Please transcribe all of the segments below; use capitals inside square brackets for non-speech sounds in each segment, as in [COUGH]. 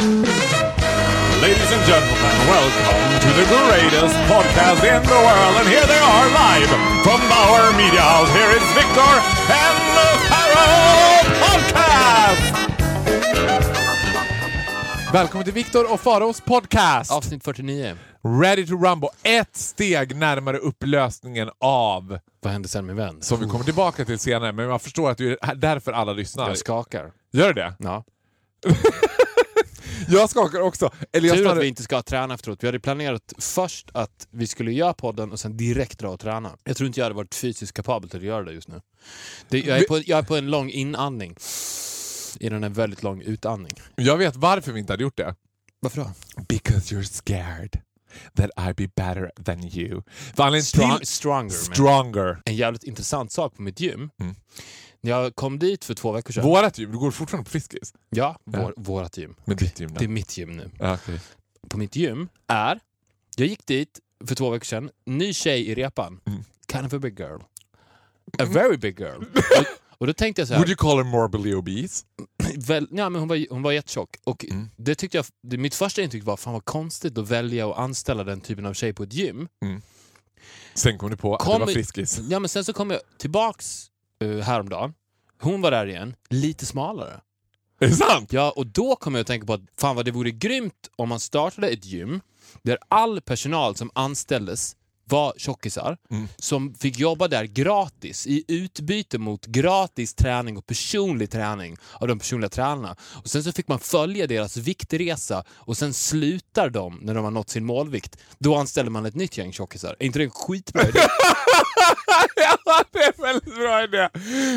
Ladies and gentlemen, welcome to the greatest podcast in the world. And here they are live from Bauer Media House. Here is Victor and the Pharaoh Podcast! Välkommen till Victor och Faraos podcast! Avsnitt 49. Ready to Rumble. Ett steg närmare upplösningen av, Vad hände sen med vän? som vi kommer tillbaka till senare, men jag förstår att det är därför alla lyssnar. Jag skakar. Gör det? Ja. [LAUGHS] Jag skakar också. Eller jag Tur att snarare- vi inte ska träna efteråt. Vi hade planerat först att vi skulle göra podden och sen direkt dra och träna. Jag tror inte jag hade varit fysiskt kapabel till att göra det just nu. Det, jag, är på, jag är på en lång inandning. Innan en väldigt lång utandning. Jag vet varför vi inte hade gjort det. Varför då? Because you're scared that I'd be better than you. Strong, till... stronger. Stronger. En jävligt intressant sak på mitt gym. Mm. När jag kom dit för två veckor sedan. Vårat gym, du går fortfarande på Friskis? ja, vår, vårat gym. Men ditt gym Det är mitt gym nu. Ja, okej. på mitt gym är, jag gick dit för två veckor sedan, ny tjej i repan. Mm. Kind of a big girl. A very big girl. [LAUGHS] och, och då tänkte jag så här, Would you call her morbidly obese? [CLEARS THROAT] väl, ja, men hon, var, hon var jättetjock. Och Mm. det tyckte jag, det, mitt första intryck var fan vad konstigt att välja och anställa den typen av tjej på ett gym. Sen kom du på att det Kom var Friskis. Ja, men sen så kom jag tillbaks uh, häromdagen. Hon var där igen, lite smalare. Är det sant? Ja, och då kom jag att tänka på att fan vad det vore grymt om man startade ett gym där all personal som anställdes var tjockisar Mm. som fick jobba där gratis i utbyte mot gratis träning och personlig träning av de personliga tränarna. Och Sen så fick man följa deras viktresa och sen slutar de när de har nått sin målvikt. Då anställer man ett nytt gäng tjockisar. Är inte det en skitbra idé? [LAUGHS] ja, det är en väldigt bra idé.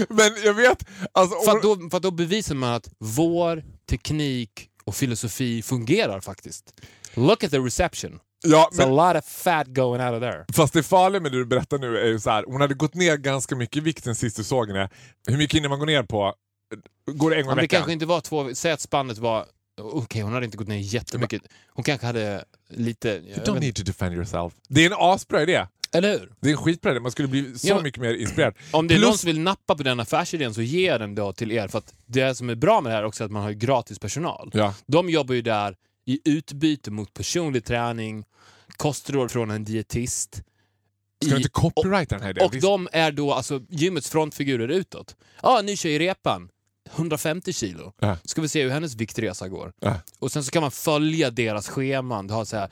Men jag vet... Alltså, För att, då, för att då bevisar man att vår teknik och filosofi fungerar faktiskt. Look at the reception. Ja, It's men, a lot of fat going out of there. fast det farliga med det du berättar nu är ju så här. hon hade gått ner ganska mycket i vikt sen sist du såg henne. Hur mycket hinner man gå ner på? Går det en gång i det veckan? kanske inte var två... Säg att spannet var... Okej, hon hade inte gått ner jättemycket. Hon kanske hade lite... You don't need to defend yourself. Det är en asbra idé. Eller hur? Det är en skitbra idé. Man skulle bli så Ja, mycket mer inspirerad. [CLEARS THROAT] Om det är Plus- någon som vill nappa på den affärsidén så ge den då till er. För att det som är bra med det här också är att man har gratis personal. Ja. De jobbar ju där i utbyte mot personlig träning, kostråd från en dietist. Ska du inte copyrighta den här idén? Och de är då alltså gymmets frontfigurer utåt. Ja, ny tjej i repan. 150 kilo. Ja. Ska vi se hur hennes viktresa går. Ja. Och sen så kan man följa deras scheman. Du har så här,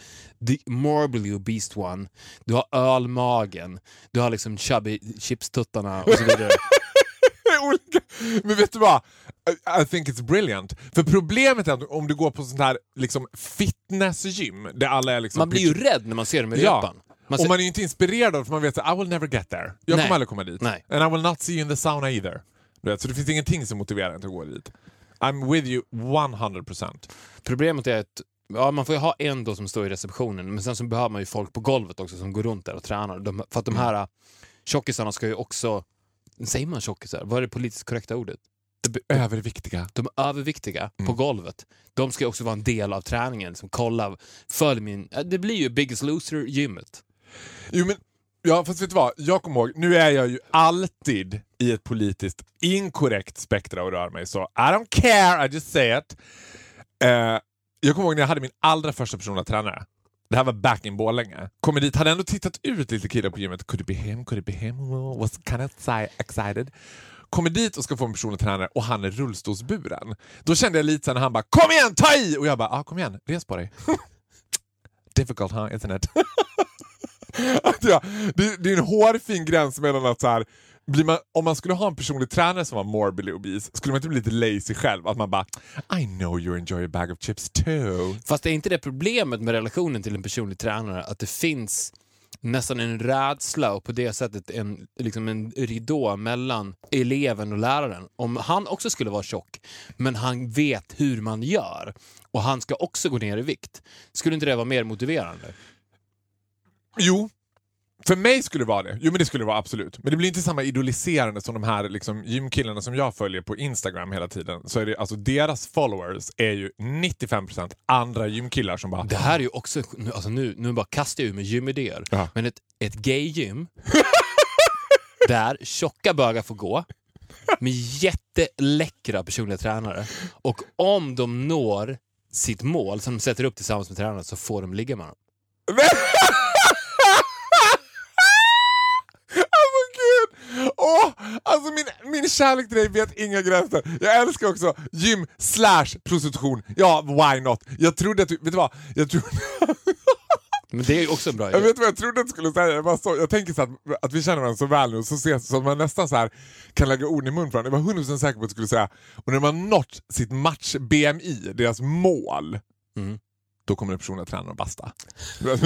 the morbidly obese one, du har ölmagen, du har liksom chubby chipstuttarna och så vidare. [LAUGHS] olika. Men vet du vad? I, think it's brilliant. För problemet är att om du går på sånt här liksom fitnessgym där alla är liksom... Man blir ju rädd när man ser dem i Ja. repan. Man och ser, man är ju inte inspirerad av för man vet att I will never get there. Jag Nej. kommer aldrig komma dit. Nej. And I will not see you in the sauna either. Så det finns ingenting som motiverar en att gå dit. I'm with you 100%. Problemet är att ja, man får ju ha en då som står i receptionen, men sen så behöver man ju folk på golvet också som går runt där och tränar. De, för att de här tjockisarna ska ju också... Säger man tjockisar? Vad är det politiskt korrekta ordet? De, Överviktiga. de överviktiga på Mm. golvet, de ska också vara en del av träningen. Som kollar, följ min... Det blir ju Biggest Loser-gymmet. Jo men, ja fast vet du vad? Jag kommer ihåg, nu är jag ju alltid i ett politiskt inkorrekt spektra och rör mig så I don't care, I just say it. Eh, jag kommer ihåg när jag hade min allra första personliga tränare. Det här var back in Borlänge. Kommer dit, hade ändå tittat ut lite killar på gymmet. Could it be him? Could it be him? Was kind of exci- excited. Kommer dit och ska få en personlig tränare och han är rullstolsburen. Då kände jag lite sen när han bara “Kom igen, ta i!” och jag bara ah, “Kom igen, res på dig”. [LAUGHS] Difficult huh, it? [LAUGHS] att jag, det, det är en hårfin gräns mellan att så här, blir man, om man skulle ha en personlig tränare som var morbidly obese, skulle man inte bli lite lazy själv? Att man bara I know you enjoy a bag of chips too. Fast det är inte det problemet med relationen till en personlig tränare, att det finns nästan en rädsla och på det sättet en, liksom en ridå mellan eleven och läraren. Om han också skulle vara tjock, men han vet hur man gör och han ska också gå ner i vikt, skulle inte det vara mer motiverande? Jo, för mig skulle det vara det. Jo men det skulle det vara absolut. Men det blir inte samma idoliserande som de här liksom, gymkillarna som jag följer på Instagram hela tiden. Så är det, alltså, deras followers är ju 95% andra gymkillar som bara Det här är ju också, nu- alltså nu, nu bara kastar jag ur mig gymidéer, Ja. men ett, ett gay-gym [LAUGHS] där tjocka bögar får gå med jätteläckra personliga tränare och om de når sitt mål som de sätter upp tillsammans med tränaren så får de ligga med dem. [LAUGHS] Alltså gud! Åh, alltså min, min kärlek till dig vet inga gränser. Jag älskar också gym slash prostitution. Ja, why not? Jag trodde att du, vet du vad? Jag trodde... [LAUGHS] Men det är också en bra Jag vet vad jag trodde att du skulle säga. Jag, bara så, jag tänker så att, att vi känner varandra så väl nu så, ses, så att man nästan så här kan lägga ord i mun på varandra. Jag var 100% säker på att du skulle säga och när man nått sitt match-BMI, deras mål, Mm. Då kommer den personen träna och basta.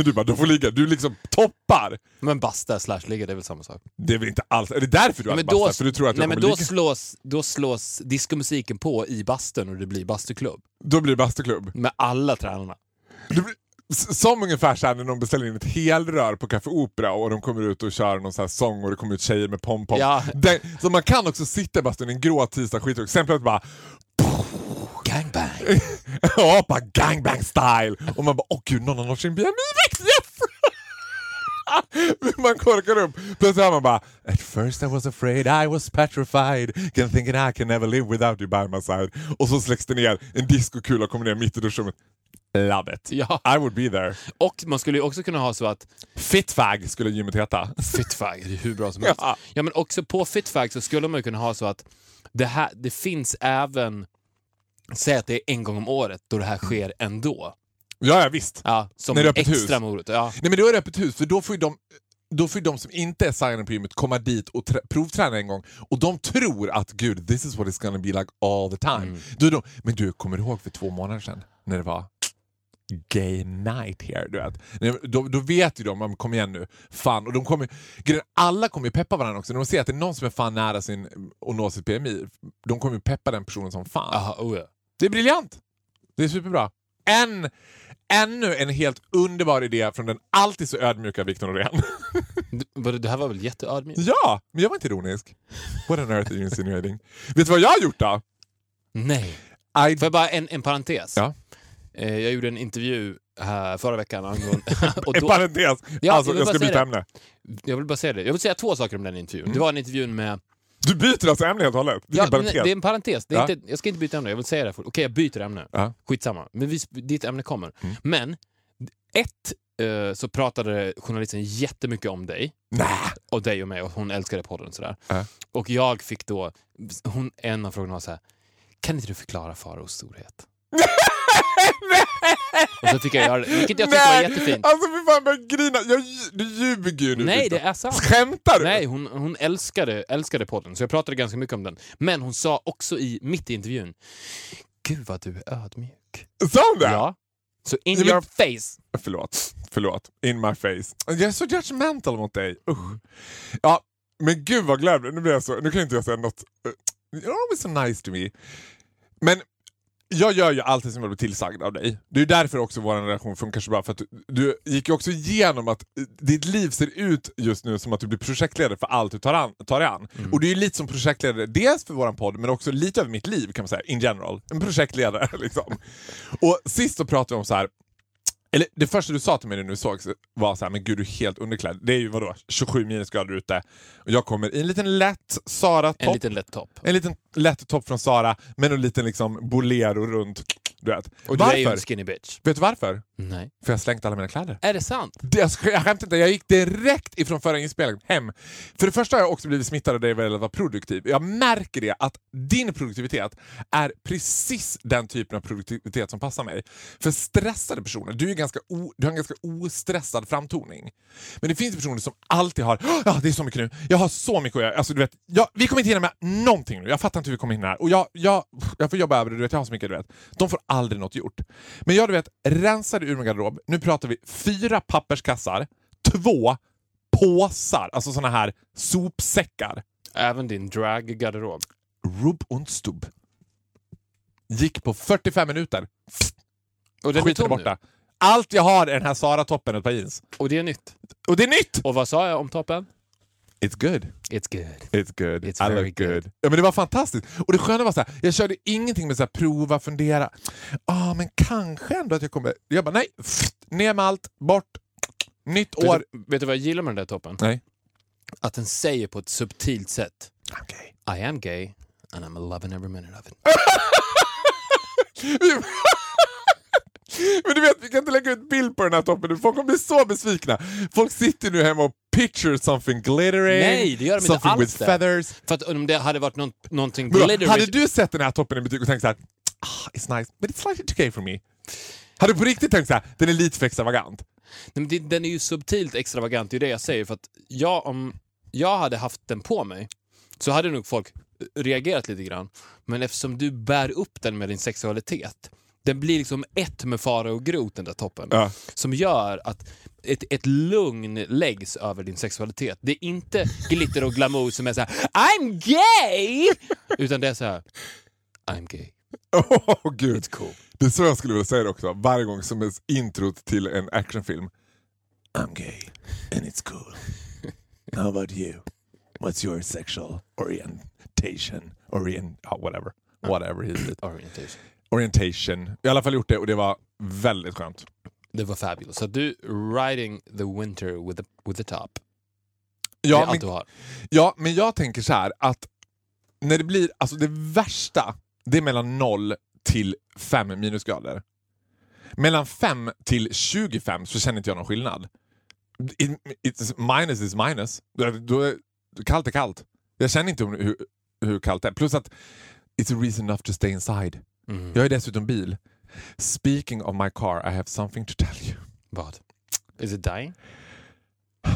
Du bara, du får ligga. Du liksom toppar. Men basta slash ligga, det är väl samma sak. Det är väl inte alls... Är det därför du men aldrig bastar? För du tror att nej, men då ligga? slås, då slås diskomusiken på i bastun och det blir bastuklubb. Då blir det bastuklubb. Med alla tränarna. Som ungefär så här när de beställer in ett helrör på Café Opera och de kommer ut och kör någon så här sång och det kommer ut tjejer med pompom. Ja. Den- Så man kan också sitta i bastun en grå tisdag skitroligt. Sen plötsligt bara Gangbang! [LAUGHS] Ja, bara gangbang style! Och man bara åh gud, någon har nått sin BMI-vikt, yes! [LAUGHS] man korkar upp. Plötsligt hör man bara At first I was afraid, I was petrified Can thinking I can never live without you by my side. Och så släcks det ner, en discokula kommer ner mitt i duschrummet. Love it. Ja. I would be there. Och man skulle ju också kunna ha så att Fitfag skulle gymmet heta. [LAUGHS] Fitfag, det är hur bra som helst. Ja. Ja. men också på Fitfag så skulle man ju kunna ha så att det, här, det finns även, säg att det är en gång om året då det här sker ändå. Ja, ja visst. Ja, som När det är öppet hus. extra morot. Ja. Nej men då är det öppet hus, för då får ju de då får de som inte är signade på gymmet komma dit och trä- provträna en gång och de tror att gud, this is what it's gonna be like all the time. Mm. Då de, men du, kommer du ihåg för två månader sedan när det var gay night here? Du vet? Då, då vet ju de, men kom igen nu, fan. Och de kommer, alla kommer ju peppa varandra också. När de ser att det är någon som är fan nära sin och nå sitt PMI, de kommer ju peppa den personen som fan. Aha, oh ja. Det är briljant! Det är superbra. En, ännu en helt underbar idé från den alltid så ödmjuka Victor Norén. [LAUGHS] Det- här var väl jätteödmjukt? ja, men jag var inte ironisk. What on earth are you insinuating? Vet du vad jag har gjort då? Nej. I... Får jag bara en, en parentes? Ja. Eh, Jag gjorde en intervju här förra veckan angående... [LAUGHS] och En då, parentes. Ja, alltså, jag jag ska byta ämne. jag vill bara säga det. Jag vill säga två saker om den intervjun. Det var en intervju med... Du byter alltså ämne helt och hållet? Det är Ja, en parentes. det är en parentes. Det är Ja. inte, jag ska inte byta ämne, jag vill säga det. för- Okej, jag byter ämne. Ja. Skitsamma. Men vi, ditt ämne kommer. Mm. Men, ett, eh, så pratade journalisten jättemycket om dig. Nä. Och dig och mig och hon älskade podden. och Sådär. Ja. Och jag fick då, hon, en av frågorna var så här. kan inte du förklara Faraos storhet? [LAUGHS] [LAUGHS] och så fick jag göra det, vilket jag tyckte var jättefint. Alltså fy fan, jag grina. Jag, du ljuger ju nu. Nej, det är sant. Skämtar du? Nej, hon, hon älskade, älskade podden, så jag pratade ganska mycket om den. Men hon sa också i mitt i intervjun, Gud vad du är ödmjuk. Sa hon det? Ja. Så in Ja, your face. Förlåt. Förlåt. In my face. Jag är så judgmental mot dig. Usch. Ja, men gud vad glad Nu blir jag så... Nu kan inte jag säga något... You're always so nice to me. Men jag gör ju alltid som jag blir tillsagd av dig. Det är därför också vår relation funkar så bra. För att du, du gick ju också igenom att eh, ditt liv ser ut just nu som att du blir projektledare för allt du tar, an, tar dig an. Och du är ju lite som projektledare, dels för våran podd men också lite över mitt liv kan man säga, in general. En projektledare [LAUGHS] liksom. Och sist så pratade vi om så här eller det första du sa till mig när du såg var så här, men gud du är helt underklädd. Det är ju vadå, 27 minusgrader ute. Och jag kommer i en liten lätt En Sara-topp. liten lätt topp. En liten lätt topp från Sara, men en liten liksom bolero runt. Du vet. Och du varför? är ju en skinny bitch. Vet du varför? Nej. För jag har slängt alla mina kläder. Är det sant? Det, jag, jag skämtar inte, jag gick direkt ifrån förra inspelningen hem. För det första har jag också blivit smittad av dig vad gäller att vara produktiv. Jag märker det att din produktivitet är precis den typen av produktivitet som passar mig. För stressade personer, du, är ganska o, du har en ganska ostressad framtoning. Men det finns personer som alltid har "Åh, ja det är så mycket nu, jag har så mycket att göra. Alltså, du vet, jag, vi kommer inte hinna med någonting nu, jag fattar inte hur vi kommer hinna här. Och jag, jag, jag får jobba över det, du vet, jag har så mycket. Du vet. De får aldrig något gjort. Men jag du vet, rensade ur min garderob, nu pratar vi fyra papperskassar, två påsar, alltså såna här sopsäckar. Även din drag-garderob. Rub und stub. Gick på 45 minuter. Och den Skiten är tom nu. borta. Allt jag har är den här Sara-toppen och ett par jeans. Och det är nytt. Och det är nytt! Och vad sa jag om toppen? It's good. It's good. It's good. It's I look good. good. Ja, men det var fantastiskt. Och det sköna var så här, jag körde ingenting med så här, prova, fundera. Ah, men kanske ändå att jag kommer... Jag bara nej, Pff, ner med allt, bort. Nytt år. Vet, du, vet du vad jag gillar med den där toppen? Nej. Att den säger på ett subtilt sätt Okej. I am gay and I'm loving every minute of it. [LAUGHS] ska inte lägga ut bild på den här toppen nu. Folk kommer bli så besvikna. Folk sitter nu hemma och picture something glittering. Nej, det gör de inte something alls with det. feathers. För att om det hade varit någon, någonting glittery... hade du sett den här toppen i butik och tänkt så här, ah, it's nice, but it's slightly too gay for me. Hade du på riktigt tänkt så här, den är lite för extravagant? Nej, men den är ju subtilt extravagant, det är det jag säger. För att jag, om jag hade haft den på mig så hade nog folk reagerat lite grann. Men eftersom du bär upp den med din sexualitet, den blir liksom ett med fara och grot den där toppen. Ja. Som gör att ett, ett lugn läggs över din sexualitet. Det är inte glitter och glamour som är så här I'm gay! [LAUGHS] Utan det är så här I'm gay. [LAUGHS] Oh, gud. It's cool. Det är så jag skulle vilja säga det också, varje gång som är introt till en actionfilm. I'm gay and it's cool. [LAUGHS] How about you? What's your sexual orientation? Orient... Ja, whatever. Whatever is it. Orientation. Orientation. Jag har i alla fall gjort det och det var väldigt skönt. Det var fabulous. Så du, riding the winter with the, with the top. det är Ja, allt men, du har. ja, men jag tänker så här att när det blir, alltså det värsta, det är mellan 0 till 5 minusgrader. Mellan 5 till 25 så känner inte jag någon skillnad. It, it's, minus is minus. Då är, kallt är kallt. Jag känner inte hur, hur kallt det är. Plus att it's a reason enough to stay inside. Mm. Jag är dessutom bil. Speaking of my car, I have something to tell you. Vad? Is it dying?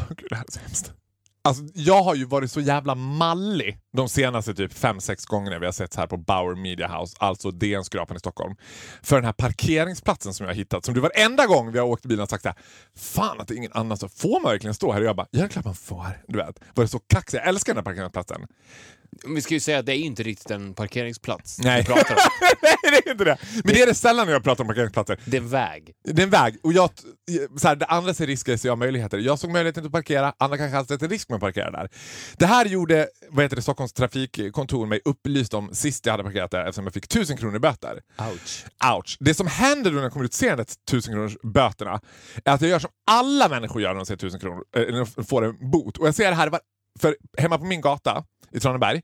Gud, det här är så hemskt. Alltså, jag har ju varit så jävla mallig de senaste typ 5-6 gångerna vi har sett här på Bauer Media House, alltså DN-skrapan i Stockholm. För den här parkeringsplatsen som jag har hittat, som du varenda gång vi har åkt bilen har sagt såhär, fan att det är ingen annan, så får man verkligen stå här? Och jag bara, ja det är klart man får. Du vet, var det så kaxig? Jag älskar den här parkeringsplatsen. Vi ska ju säga att det är inte riktigt en parkeringsplats Nej. vi pratar om. [LAUGHS] Nej, det är inte det. Men det är det sällan när jag pratar om parkeringsplatser. Det är en väg. Det är en väg. Och jag, så här, det andra ser risker, så jag möjligheter. Jag såg möjligheten att parkera, andra kanske hade sett en risk med att parkera där. Det här gjorde vad heter det, Stockholms trafikkontor mig upplyst om sist jag hade parkerat där eftersom jag fick 1000 kronor i böter. Ouch. Ouch. Det som händer då när jag kommer ut och ser de där 1000 kronors böterna är att jag gör som alla människor gör när de ser 1000 kronor, äh, när de får en bot. Och jag ser det här, för hemma på min gata i Traneberg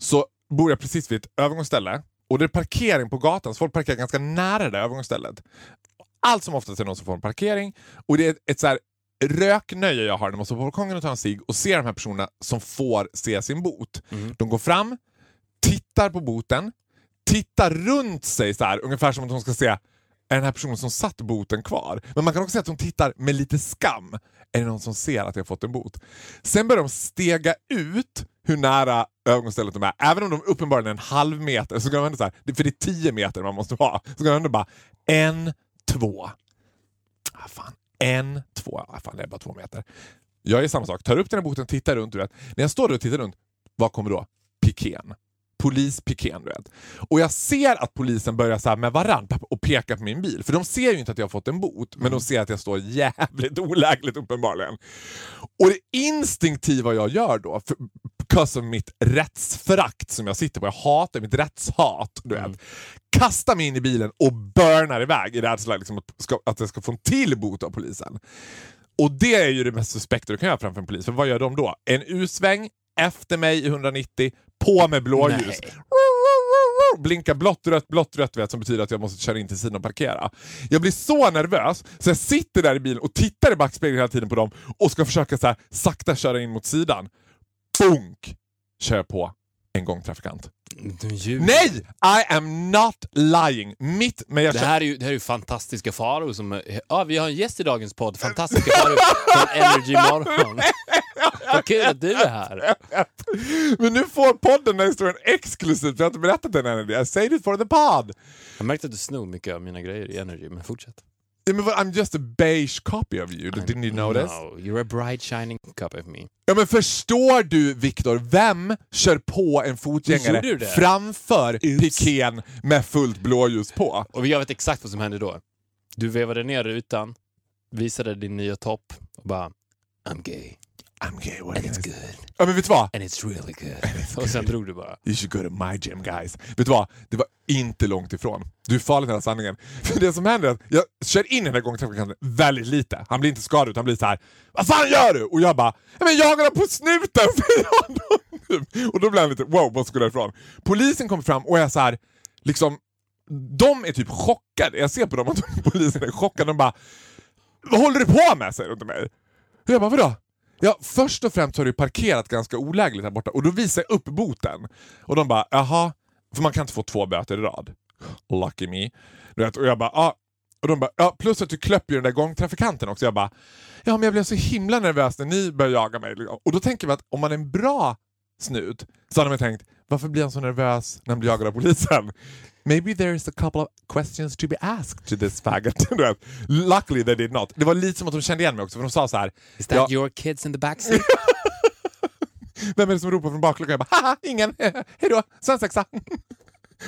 så bor jag precis vid ett övergångsställe och det är parkering på gatan så folk parkerar ganska nära det övergångsstället. Allt som oftast är någon som får en parkering och det är ett så här röknöje jag har när man står på balkongen och tar en cigg och ser de här personerna som får se sin bot. De går fram, tittar på boten, tittar runt sig så här, ungefär som att de ska se är den här personen som satt boten kvar? Men man kan också säga att de tittar med lite skam. Är det någon som ser att jag fått en bot? Sen börjar de stega ut hur nära övergångsstället de är. Även om de uppenbarligen är en halv meter, så går de ändå så här, för det är tio meter man måste vara, så går de ändå bara en, två. Ah, fan. En, två. Ah, fan, det är bara två meter. Jag gör samma sak. Tar upp den här boten, tittar runt. Du vet. När jag står där och tittar runt, vad kommer då? Pikén. Du vet. Och jag ser att polisen börjar så med varandra och peka på min bil. För de ser ju inte att jag har fått en bot, men de ser att jag står jävligt olägligt uppenbarligen. Och det instinktiva jag gör då, för, because of mitt rättsförakt som jag sitter på, jag hatar mitt rättshat, du vet. Kastar mig in i bilen och burnar iväg i rädsla liksom, att, ska, att jag ska få en till bot av polisen. Och det är ju det mest suspekta du kan göra framför en polis. För vad gör de då? En U-sväng, efter mig i 190, på med blåljus. Blinka blått, rött, blått, rött vet, som betyder att jag måste köra in till sidan och parkera. Jag blir så nervös så jag sitter där i bilen och tittar i backspegeln hela tiden på dem och ska försöka så här, sakta köra in mot sidan. Bunk! Kör jag på en gång trafikant. Nej! I am not lying. Mitt, men jag Det här är ju, det här är fantastiska faror som... Ja, vi har en gäst i dagens podd. Fantastiska faror från Energy Morgon. [LAUGHS] Vad kul att du är här. Men nu får podden den här historien exklusivt, för jag har inte berättat den än. I say it for the pod. Jag märkte att du snor mycket av mina grejer i Energy, men fortsätt. Ja, men vad- I'm just a beige copy of you, didn't you notice? No, you're a bright shining cup of me. Ja men förstår du Viktor, vem kör på en fotgängare framför pikén med fullt blåljus på? Och jag vet exakt vad som hände då. Du vevade ner rutan, visade din nya topp och bara I'm gay. I'm gay, what And I it's good. Ja men vet du vad? And it's really good. [LAUGHS] Och sen drog du bara. You should go to my gym guys. Vet du vad? Det var inte långt ifrån. Du är farlig nära sanningen. [LAUGHS] För det som händer är att jag kör in den här gångtrafikanten väldigt lite. Han blir inte skadad utan han blir så här. Vad fan gör du? Och jag bara, "Ja, men jag honom på snuten! [LAUGHS] För jag har honom." och då blir han lite, wow, måste gå därifrån. Polisen kommer fram och är så här, liksom de är typ chockade. Jag ser på dem att polisen är chockade. De bara Vad håller du på med? säger de till mig. Och jag bara vadå? Ja, först och främst har du parkerat ganska olägligt här borta och då visar jag upp boten. Och de bara jaha, för man kan inte få två böter i rad. Lucky me. Vet, och jag bara ja. Och de bara ja, plus att du klöpper ju den där gångtrafikanten också. Jag bara ja men jag blev så himla nervös när ni började jaga mig. Och då tänker man att om man är en bra snut så hade man tänkt varför blir han så nervös när han blir jagad av polisen? Maybe there is a couple of questions to be asked to this faggot. [LAUGHS] Luckily they did not. Det var lite som att de kände igen mig också för de sa så här. Is that ja, your kids in the backseat? [LAUGHS] Vem är det som ropar från bakluckan? Jag bara haha, ingen, [LAUGHS] hejdå, svensexa.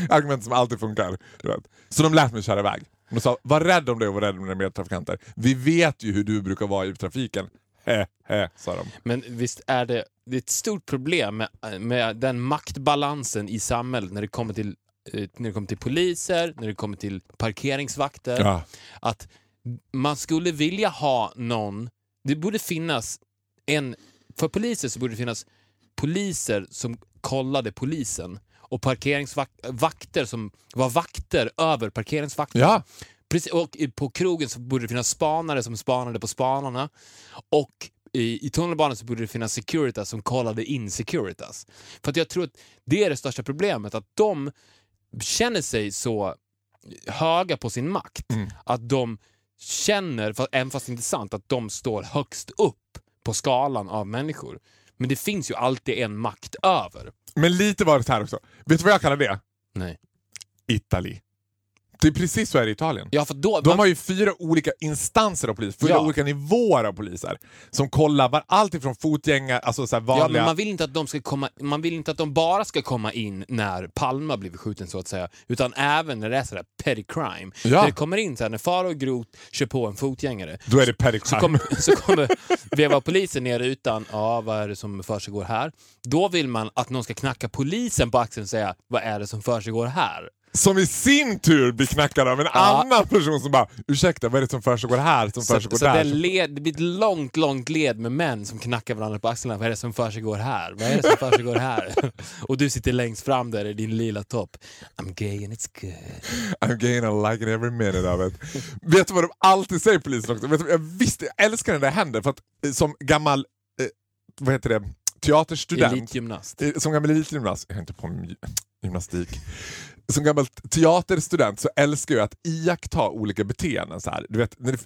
Argument som alltid funkar. Så de lät mig köra iväg. De sa var rädd om dig och var rädd om dina medtrafikanter. Vi vet ju hur du brukar vara i trafiken. [LAUGHS] Sa de. Men visst är det, det är ett stort problem med, med den maktbalansen i samhället när det kommer till eh, när det kommer till poliser, när det kommer till parkeringsvakter. Ja. Att man skulle vilja ha någon, det borde finnas en, för poliser så borde det finnas poliser som kollade polisen och parkeringsvakter som var vakter över parkeringsvakter. Ja, Precis, och på krogen så borde det finnas spanare som spanade på spanarna. Och i, i tunnelbanan så borde det finnas Securitas som kollade in Securitas. För att jag tror att det är det största problemet, att de känner sig så höga på sin makt. Att de känner, även fast det inte är sant, att de står högst upp på skalan av människor. Men det finns ju alltid en makt över. men lite var det här också. Vet du vad jag kallar det? Nej. Itali. Det är precis så är det i Italien. Ja, för då, De man- har ju fyra olika instanser av polis, fyra Ja. olika nivåer av poliser som kollar var, allt ifrån fotgängare, alltså så här Ja, vanliga... men man vill inte att de ska komma, man vill inte att de bara ska komma in när Palme har blivit skjuten så att säga, utan även när det är sådär petty crime. Ja. När det kommer in så här, när Farao Groth kör på en fotgängare, Då är det petty så crime. kommer, så kommer veva polisen ner utan, ja vad är det som försiggår här? Då vill man att någon ska knacka polisen på axeln och säga, vad är det som försiggår här? Som i sin tur blir knackad av en annan person som bara ursäkta vad är det som försiggår här, som Så, försiggår så där? det, led, det blir ett långt, långt led med män som knackar varandra på axlarna. Vad är det som försiggår här? Vad är det som försiggår här? [LAUGHS] Och du sitter längst fram där i din lila topp. I'm gay and it's good. I'm gay and I like it every minute of it. Vet du vad de alltid säger polisen också? Vet du, jag, visste, jag älskar när det händer för att eh, som gammal eh, vad heter det, teaterstudent Elitgymnast. Eh, Som gammal elitgymnast, jag är inte på med gy- gymnastik. Som gammal teaterstudent så älskar jag att iaktta olika beteenden. Så här. Du vet, när det,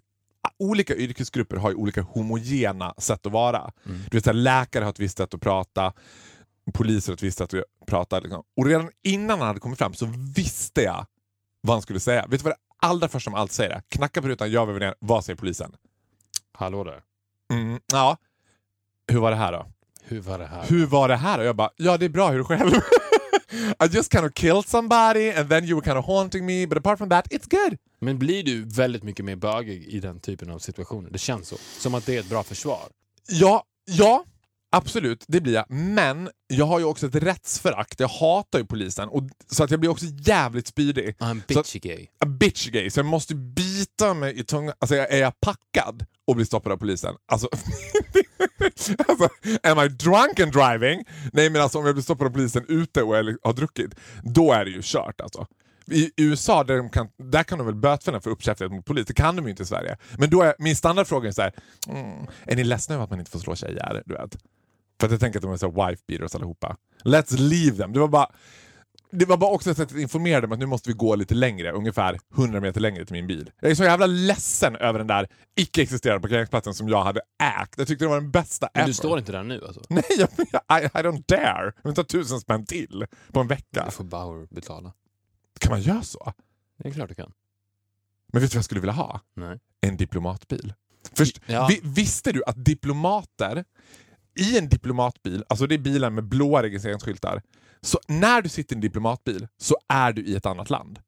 olika yrkesgrupper har ju olika homogena sätt att vara. Mm. Du vet, så här, läkare har ett visst sätt att prata, poliser har ett visst sätt att prata. Liksom. Och redan innan han hade kommit fram så visste jag vad han skulle säga. Vet du vad det allra första man alltid säger? är? Knacka på rutan, jag vill ner. Vad säger polisen? Hallå där. Mm, ja. Hur var det här då? Hur var det här? Hur var det här? Och jag bara, ja det är bra, hur själv? [LAUGHS] I just kind of killed somebody and then you were kind of haunting me but apart from that it's good. Men blir du väldigt mycket mer bögig i den typen av situationer? Det känns så. Som att det är ett bra försvar. Ja, ja, absolut det blir jag. Men jag har ju också ett rättsförakt. Jag hatar ju polisen och, så att jag blir också jävligt spydig. I'm Så- bitchy gay. A bitch gay, så jag måste bita mig i tungan. Alltså är jag packad och blir stoppad av polisen? Alltså, [LAUGHS] alltså, am I drunk and driving? Nej men alltså om jag blir stoppad av polisen ute och jag har druckit, då är det ju kört alltså. I USA där, de kan, där kan de väl bötfälla för uppkäftighet mot polis, det kan de ju inte i Sverige. Men då är min standardfråga är så här, mm, är ni ledsna över att man inte får slå tjejer? Du vet? För att jag tänker att de är så wife beaters allihopa. Let's leave them. Det var bara det var bara också ett sätt att informera dem att nu måste vi gå lite längre, ungefär 100 meter längre till min bil. Jag är så jävla ledsen över den där icke-existerande parkeringsplatsen som jag hade ägt. Jag tyckte det var den bästa Men ever. du står inte där nu alltså? [LAUGHS] Nej, jag, I, I don't dare. Jag vill ta tusen spänn till på en vecka. Det får Bauer betala. Kan man göra så? Det är klart du kan. Men vet du vad jag skulle vilja ha? Nej. En diplomatbil. Först, Ja. vi, visste du att diplomater i en diplomatbil, alltså det är bilar med blåa registreringsskyltar, så när du sitter i en diplomatbil så är du i ett annat land.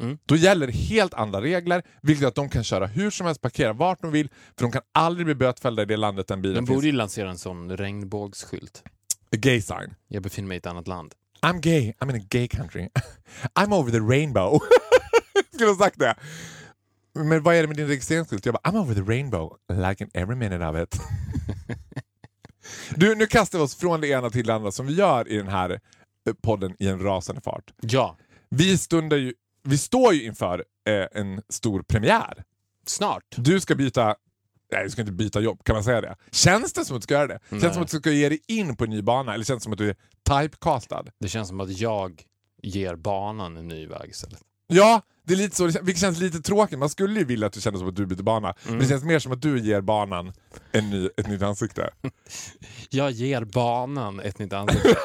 Mm. Då gäller helt andra regler, vilket att de kan köra hur som helst, parkera vart de vill, för de kan aldrig bli bötfällda i det landet den bilen Den finns. borde ju lansera en sån regnbågsskylt. A gay sign. Jag befinner mig i ett annat land. I'm gay, I'm in a gay country. [LAUGHS] I'm over the rainbow. [LAUGHS] Skulle ha sagt det. Men vad är det med din registreringsskylt? Jag bara, I'm over the rainbow, liking every minute of it. [LAUGHS] du, nu kastar vi oss från det ena till det andra som vi gör i den här eh, podden i en rasande fart. Ja. Vi stundar ju vi står ju inför eh, en stor premiär. Snart. Du ska byta Nej, du ska inte byta jobb, kan man säga det? Känns det som att du ska göra det? Känns det som att du ska ge dig in på en ny bana eller känns det som att du är typecastad? Det känns som att jag ger banan en ny väg istället. Ja, det är lite så, vilket känns lite tråkigt. Man skulle ju vilja att det kändes som att du byter bana. Men det känns mer som att du ger banan en ny, ett nytt ansikte. [LAUGHS] Jag ger banan ett nytt ansikte.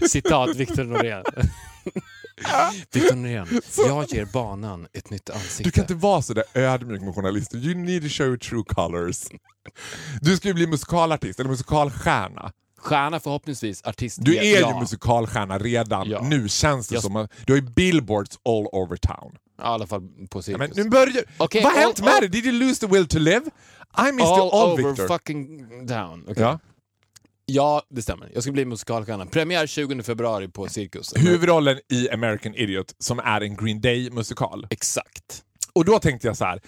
[LAUGHS] Citat Victor Norén. [LAUGHS] Victor Norén. Jag ger banan ett nytt ansikte. Du kan inte vara så där ödmjuk med journalister. You need to show true colors. Du ska ju bli musikalartist, eller musikalstjärna. Stjärna förhoppningsvis, artist. Du är ja. ju musikalstjärna redan. Ja. Nu känns det Jag- som att du har ju billboards all over town. I alla fall på cirkus. men nu börjar... Okej, Vad har hänt med dig? Did you lose the will to live? I missed All all, over Victor. fucking down. Okej. Ja. Ja, det stämmer. Jag ska bli musikalstjärna. Premiär 20 februari på Cirkus. Huvudrollen i American Idiot som är en Green Day-musikal. Exakt. Och då tänkte jag så här.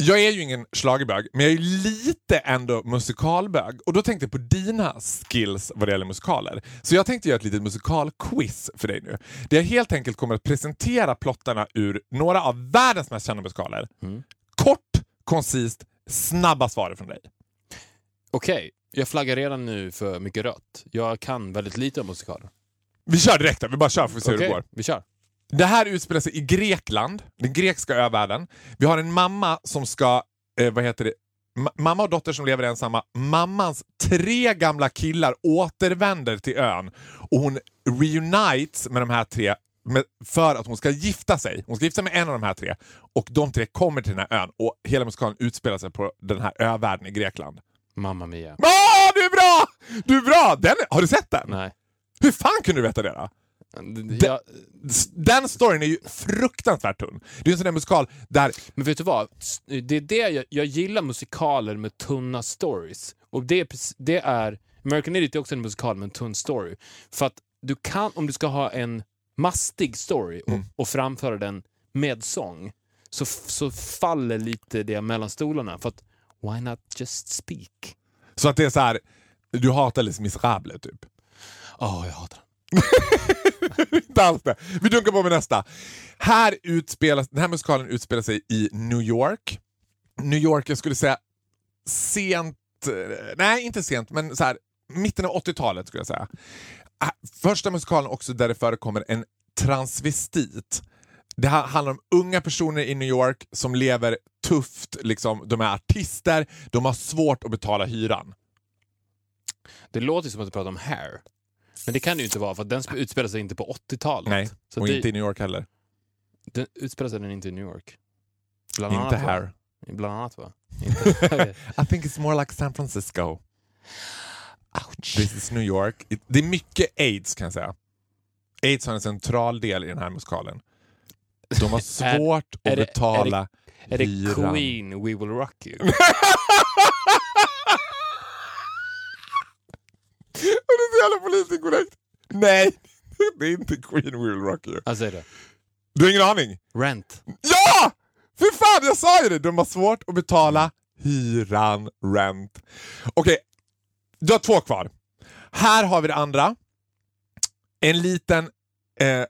Jag är ju ingen schlagerbög, men jag är lite ändå musikalbög. Och då tänkte jag på dina skills vad det gäller musikaler. Så jag tänkte göra ett litet musikalquiz för dig nu. Där jag helt enkelt kommer att presentera plottarna ur några av världens mest kända musikaler. Kort, koncist, snabba svar från dig. Okej, jag flaggar redan nu för mycket rött. Jag kan väldigt lite om musikaler. Vi kör direkt då, vi bara kör får vi se hur det går. vi kör. Det här utspelar sig i Grekland, den grekiska övärlden. Vi har en mamma som ska, eh, vad heter det, Ma- mamma och dotter som lever ensamma. Mammans tre gamla killar återvänder till ön och hon reunites med de här tre med, för att hon ska gifta sig. Hon ska gifta sig med en av de här tre och de tre kommer till den här ön och hela musikalen utspelar sig på den här övärlden i Grekland. Mamma Mia. Åh, du är bra! Du är bra! Den, har du sett den? Nej. Hur fan kunde du veta det då? Jag, Den storyn är ju fruktansvärt tunn. Det är en sån där musikal där... men vet du vad? Det är det jag, jag gillar musikaler med tunna stories. Och det det är American Idiot är också en musikal med en tunn story. För att du kan, om du ska ha en mastig story och, Mm. och framföra den med sång, så, så faller lite det mellan stolarna. För att, why not just speak? Så att det är så här, du hatar Les Misérables typ. Åh, jag hatar den. [LAUGHS] Inte alls det. Vi dunkar på med nästa. Här utspelas, den här musikalen utspelar sig i New York. New York, jag skulle säga sent, eh, nej inte sent, men så här, mitten av 80-talet skulle jag säga. Första musikalen också där det förekommer en transvestit. Det här handlar om unga personer i New York som lever tufft, liksom, de är artister, de har svårt att betala hyran. Det låter som att du pratar om Hair. Men det kan det ju inte vara, för den sp- utspelar sig inte på 80-talet. Nej, Så och det, inte i New York heller. den utspelar sig den inte i New York. Bland Inte annat, va? här. Bland annat va? [LAUGHS] I think it's more like San Francisco. Ouch. This is New York. It, det är mycket aids kan jag säga. Aids har en central del i den här musikalen. De har [LAUGHS] svårt är att det- betala Är det hyran. Queen We Will Rock You? [LAUGHS] är så jävla politiskt korrekt. Nej, [LAUGHS] det är inte Queen Will Rock You. Säger det. Du har ingen aning? Rent. Ja! För fan, jag sa ju det! De har svårt att betala hyran, rent. Okej, du har två kvar. Här har vi det andra. En liten, eh,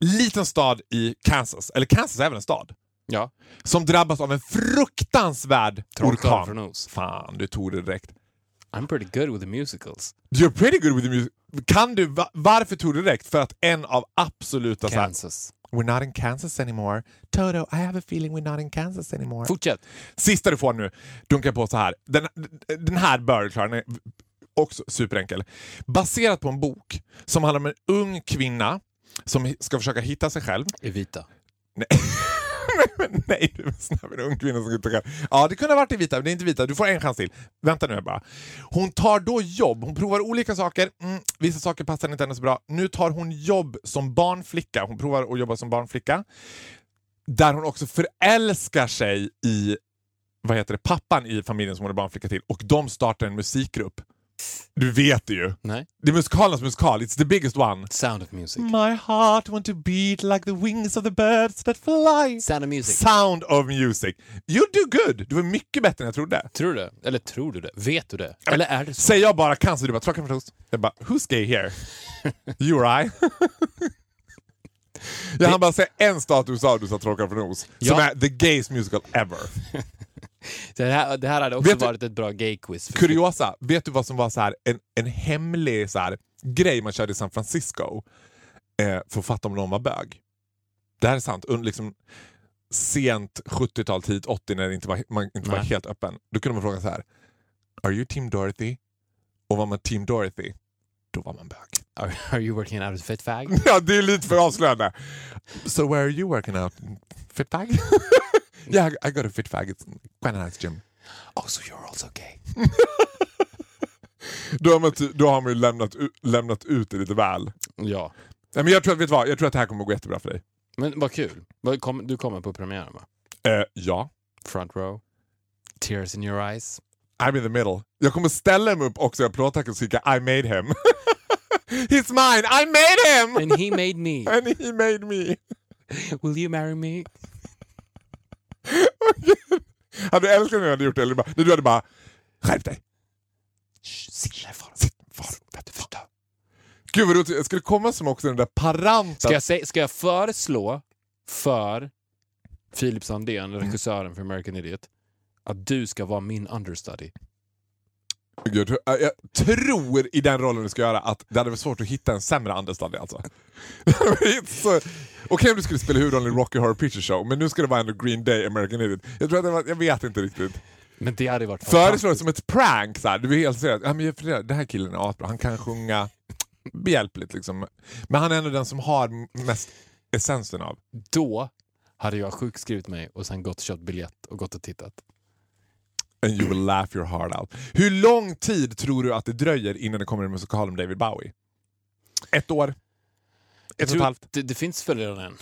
liten stad i Kansas, eller Kansas är väl en stad, Ja. som drabbas av en fruktansvärd Trollkarl orkan. Fan, du tog det direkt. I'm pretty good with the musicals. You're pretty good with the music. Kan du, va- varför tog du direkt? För att en av absoluta... så här- Kansas. We're not in Kansas anymore. Toto, I have a feeling we're not in Kansas anymore. Fortsätt. Sista du får nu, dunkar på så här. Den, den här bör du klara, också superenkel. Baserat på en bok som handlar om en ung kvinna som ska försöka hitta sig själv. Evita. [LAUGHS] Men [LAUGHS] nej, du är snabb, en ung kvinna som ska. Ja, det kunde ha varit i Vita, men det är inte Vita. Du får en chans till. Vänta nu bara. Hon tar då jobb. Hon provar olika saker. Mm, vissa saker passar inte henne så bra. Nu tar hon jobb som barnflicka. Hon provar att jobba som barnflicka. Där hon också förälskar sig i vad heter det, pappan i familjen som hon är barnflicka till och de startar en musikgrupp. Du vet det ju. Nej. Det är musikalernas musikal. It's the biggest one. Sound of Music. My heart want to beat like the wings of the birds that fly. Sound of Music. Sound of music. You do good. Du var mycket bättre än jag trodde. Tror du det? Eller tror du det? Vet du det? Eller är det så? Säger jag bara cancer, du bara tråkigt för toast. Jag bara, who's gay here? [LAUGHS] you or I? Jag hann bara säga en stad i USA du sa från Oz. Som Ja. är the gayest musical ever. [LAUGHS] [LAUGHS] Det här, det här hade också Vet du- varit ett bra gay-quiz. Kuriosa, vet du vad som var så här, en, en hemlig så här, grej man körde i San Francisco eh, för att fatta om någon var bög? Det här är sant. Under liksom, sent 70-tal, tidigt 80 när det inte var, man inte var Nej. helt öppen. Då kunde man fråga så här. Are you team Dorothy? Och var man team Dorothy, då var man bög. [LAUGHS] Are, are you working out as fit fag? [LAUGHS] Ja, det är lite för avslöjande. So where are you working out? Fit fag? Yeah, I got a fit fag. It's quite a nice gym. Oh, so you're also gay? [LAUGHS] Då har man, då har man ju lämnat, lämnat ut det lite väl. Ja. Nej, men jag, tror, att- vet vad? jag tror att det här kommer att gå jättebra för dig. Men vad kul. Du kommer på premiären va? Eh, ja. Front row. Tears in your eyes. I'm in the middle. Jag kommer ställa mig upp också plåttack och skrika I made him. [LAUGHS] He's mine! I made him! And he made me. [LAUGHS] And he made me. Will you marry me? Hade du älskat om jag hade gjort det? Eller bara, du hade bara skärp dig. Shh, Sitt där far. Sitt far. Vet du vad? Gud vad roligt. Jag skulle komma som också den där paranta... Ska jag, säga, ska jag föreslå för Filip Sandén, regissören för American Idiot, att du ska vara min understudy? Jag, jag tror i den rollen du ska göra att det hade varit svårt att hitta en sämre understudy alltså. [LAUGHS] Så- Okej om du skulle spela huvudrollen i Rocky Horror Picture Show, men nu ska det vara ändå Green Day, American Idiot. Jag tror att var, jag vet inte riktigt. Men det hade varit Föreslå det som ett prank, så här. du är helt seriös. Ja, men jag funderar, den här killen är asbra, han kan sjunga behjälpligt liksom. Men han är ändå den som har mest essensen av. Då hade jag sjukskrivit mig och sen gått och köpt biljett och gått och tittat. And you will laugh your heart out. Hur lång tid tror du att det dröjer innan det kommer en musikal om David Bowie? Ett år? Ett och ett halvt? Det, det finns väl redan en?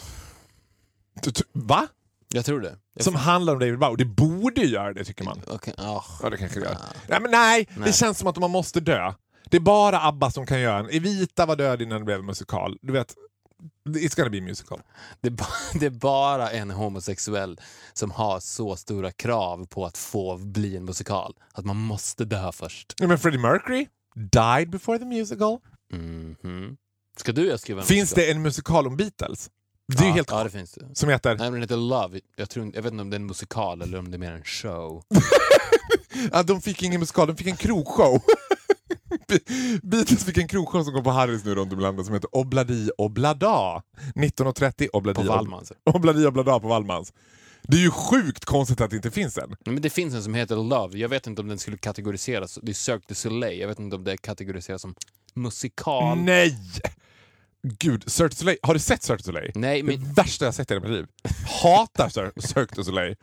Va? Jag tror det. Jag Som handlar om David Bowie? Det borde göra det tycker man. Okej, ah. Ja, det kanske det gör. Nej, men nej, Nej. det känns som att man måste dö. Det är bara ABBA som kan göra en. Evita var död innan det blev en musikal. Du vet, it's gonna be musical. Det, [LAUGHS] det är bara en homosexuell som har så stora krav på att få bli en musikal. Att man måste dö först. Ja, men Freddie Mercury died before the musical. Mhm. Ska du jag skriva en Finns musikal? det en musikal om Beatles? Det är ju ja, helt Ja, det finns det. Som heter... Nej, men den heter Love. Jag, tror, jag vet inte om det är en musikal eller om det är mer en show. [LAUGHS] Ja, de fick ingen musikal, de fick en krogshow. [LAUGHS] [LAUGHS] Beatles fick en krogshow som går på Harrys nu runt om i landet som heter Obladi Oblada. 19.30 Obladi På Wallmans. Obladi Oblada på Wallmans. Det är ju sjukt konstigt att det inte finns en. Men det finns en som heter Love. Jag vet inte om den skulle kategoriseras. Det är Cirque du Soleil. Jag vet inte om det kategoriseras som musikal. Nej! Gud, Cirque du Soleil. Har du sett Cirque du Soleil? Nej, Det men värsta jag sett i hela mitt liv. Hatar Cir- Cirque du Soleil.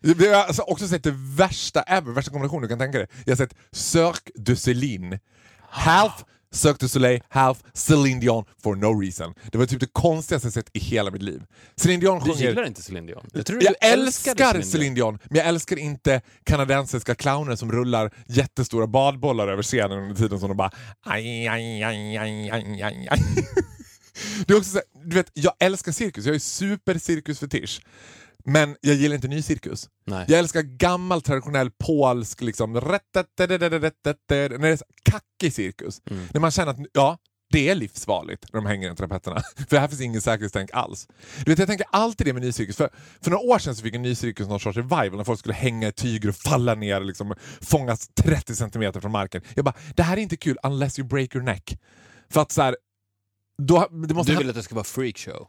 Jag har alltså också sett det värsta ever, värsta kombinationen du kan tänka dig. Jag har sett Cirque du Céline. Half Cirque du Soleil, half Céline Dion for no reason. Det var typ det konstigaste jag sett i hela mitt liv. Céline Dion du sjunger... gillar inte Celine Dion? Jag, tror Jag du älskar Céline Dion, men jag älskar inte kanadensiska clowner som rullar jättestora badbollar över scenen under tiden som de bara aj, aj, aj, aj, aj, aj, aj. [LAUGHS] Det är också så här, du vet, jag älskar cirkus, jag är supercirkusfetisch. Men jag gillar inte ny cirkus. Nej. Jag älskar gammal traditionell polsk, liksom, när det är kackig cirkus. Mm. När man känner att ja, det är livsfarligt när de hänger i trapetterna. För här finns ingen säkerhetstänk alls. Du vet, jag tänker alltid det med ny cirkus. För, för några år sedan så fick en ny cirkus någon sorts revival när folk skulle hänga i tyger och falla ner och liksom, fångas 30 centimeter från marken. Jag bara, det här är inte kul unless you break your neck. För att så här, då, Du ha- vill att det ska vara freakshow?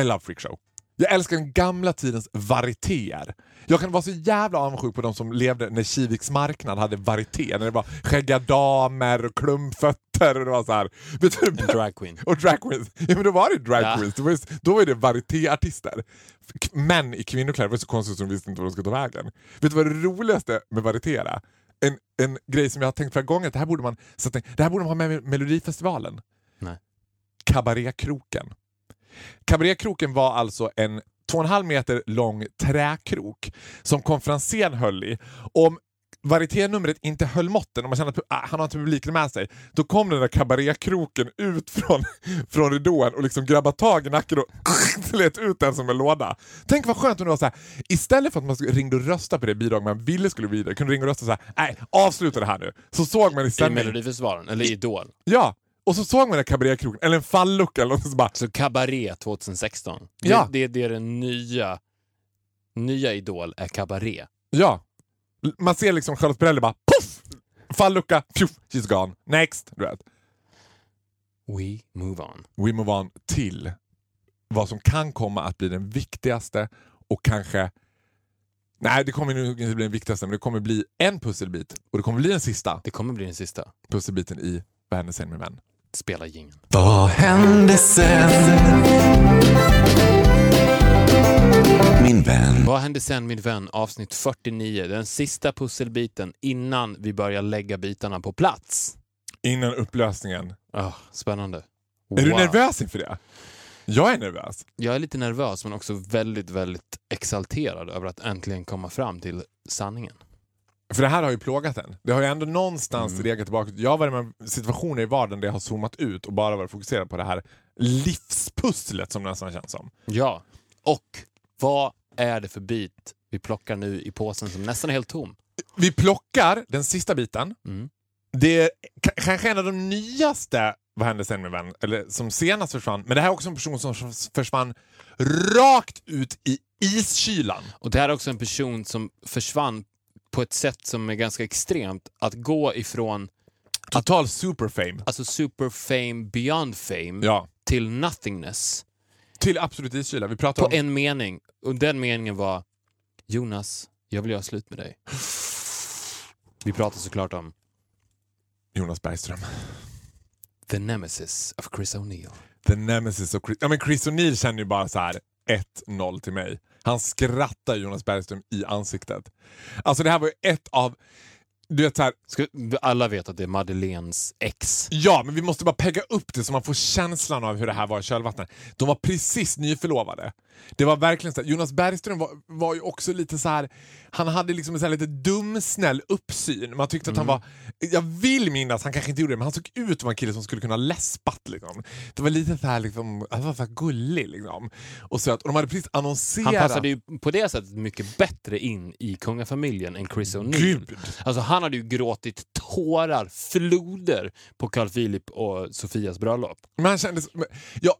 I love freakshow. Jag älskar den gamla tidens varietéer. Jag kan vara så jävla avundsjuk på de som levde när Kiviks marknad hade varieté. När det var skäggiga damer och klumpfötter och det var så här. Vet du, En drag queen? [LAUGHS] och drag queens. Ja men då var det drag Ja. queens. Då var det, då var det varietéartister. Män i kvinnokläder, var så konstigt som de visste inte vad de skulle ta vägen. Vet du vad det roligaste med varieté är? En, en grej som jag har tänkt flera gånger, att det här borde man, så att det, det här borde man ha med i Melodifestivalen. Nej. Kabarékroken. Kabarékroken var alltså en två och en halv meter lång träkrok som konferensen höll i. Om varieténumret inte höll måtten, om man kände att ah, han har inte publiken med sig, då kom den där kabarékroken ut från, [LAUGHS] från ridån och liksom grabbade tag i nacken och [LAUGHS] slet ut den som en låda. Tänk vad skönt om det var så här. istället för att man ringde och röstade på det bidrag man ville skulle bli vidare, kunde ringa och rösta så här. nej avsluta det här nu. Så såg man i I Melodifestivalen? Eller i Idol? Ja, Och så såg man den kabarékroken, eller en fallucka eller något så bara... Så Cabaret 2016. Det, Ja. det, det är den nya, nya Idol är Cabaret. Ja. Man ser liksom Charlotte Perrelli bara poff! Fallucka, pjuff, she's gone. Next! Du vet. We move on. We move on till vad som kan komma att bli den viktigaste och kanske... Nej, det kommer nog inte bli den viktigaste, men det kommer bli en pusselbit. Och det kommer bli den sista Det kommer bli den sista. pusselbiten i Vad hände sen med vän? Spela jingeln. Vad hände sen? Min vän. Vad hände sen min vän? Avsnitt 49. Den sista pusselbiten innan vi börjar lägga bitarna på plats. Innan upplösningen. Ah, spännande. Är du Wow. nervös inför det? Jag är nervös. Jag är lite nervös men också väldigt, väldigt exalterad över att äntligen komma fram till sanningen. För det här har ju plågat en. Det har ju ändå någonstans Mm. regat tillbaka. Jag har varit med situationer i vardagen där jag har zoomat ut och bara varit fokuserad på det här livspusslet som det nästan känns som. Ja. Och vad är det för bit vi plockar nu i påsen som nästan är helt tom? Vi plockar den sista biten. Mm. Det är kanske en av de nyaste Vad hände sen med vän? Eller som senast försvann. Men det här är också en person som förs- försvann rakt ut i iskylan. Och det här är också en person som försvann på ett sätt som är ganska extremt. Att gå ifrån Total superfame. alltså super fame beyond fame Ja. till nothingness Till absolut iskyla. Vi pratar på om... en mening. Och den meningen var Jonas, jag vill göra slut med dig. Vi pratar såklart om Jonas Bergström. The Nemesis of Chris O'Neill. The nemesis of Chris... Ja, men Chris O'Neill känner ju bara så här 1-0 till mig. Han skrattar Jonas Bergström i ansiktet. Alltså det här var ju ett av... Du vet så här, Ska, alla vet att det är Madeleines ex. Ja, men vi måste bara pegga upp det så man får känslan av hur det här var i kölvattnet. De var precis nyförlovade. Det var verkligen så Jonas Bergström var, var ju också lite så här. Han hade liksom en så lite dumsnäll uppsyn. Man tyckte att han var... Jag vill minnas, han kanske inte gjorde det, men han såg ut som en kille som skulle kunna läspat. Liksom. Det var lite så här, liksom, han var så här gullig liksom. Och, söt. och de hade precis annonserat... Han passade ju på det sättet mycket bättre in i kungafamiljen än Chris O'Neill. Alltså han hade ju gråtit tårar, floder på Carl Philip och Sofias bröllop. Men han kändes... Ja,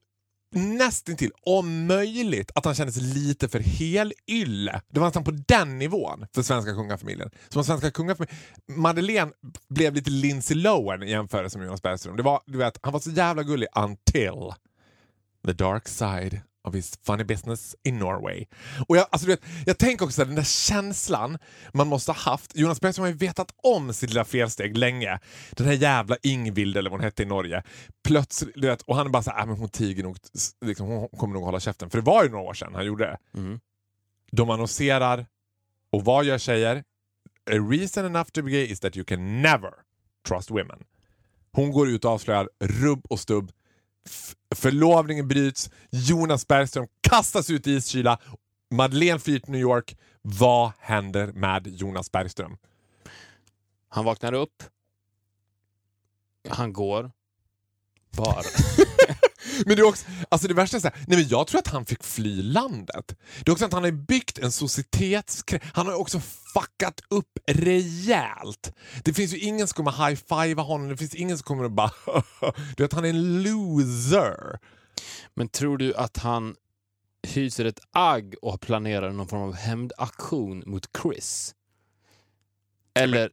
nästintill, om möjligt, att han kändes lite för helylle. Det var nästan på den nivån för svenska kungafamiljen. Som svenska kungafamiljen. Madeleine blev lite Lindsay Lohan i jämförelse med Jonas Bergström. Det var, du vet, han var så jävla gullig until the dark side of his funny business in Norway. Och jag, alltså, du vet, jag tänker också att den där känslan man måste ha haft. Jonas Bergström har ju vetat om sitt lilla felsteg länge. Den här jävla Ingvild eller vad hon hette i Norge. Plötsligt, du vet, och han är bara så här, äh, men hon tiger nog, liksom, hon kommer nog hålla käften. För det var ju några år sedan han gjorde det. Mm. De annonserar och vad gör tjejer? A reason enough to be gay is that you can never trust women. Hon går ut och avslöjar rubb och stubb. Förlovningen bryts, Jonas Bergström kastas ut i iskyla, Madeleine flyr till New York. Vad händer med Jonas Bergström? Han vaknar upp. Han går. Bara. [LAUGHS] Men det, är också, alltså det värsta är så här, nej men jag tror att han fick fly landet. Det är också att han har byggt en societets... Han har också fuckat upp rejält. Det finns ju ingen som kommer high-fiva honom, det finns ingen som kommer att bara... [LAUGHS] du vet, han är en loser. Men tror du att han hyser ett agg och planerar någon form av hämndaktion mot Chris? Eller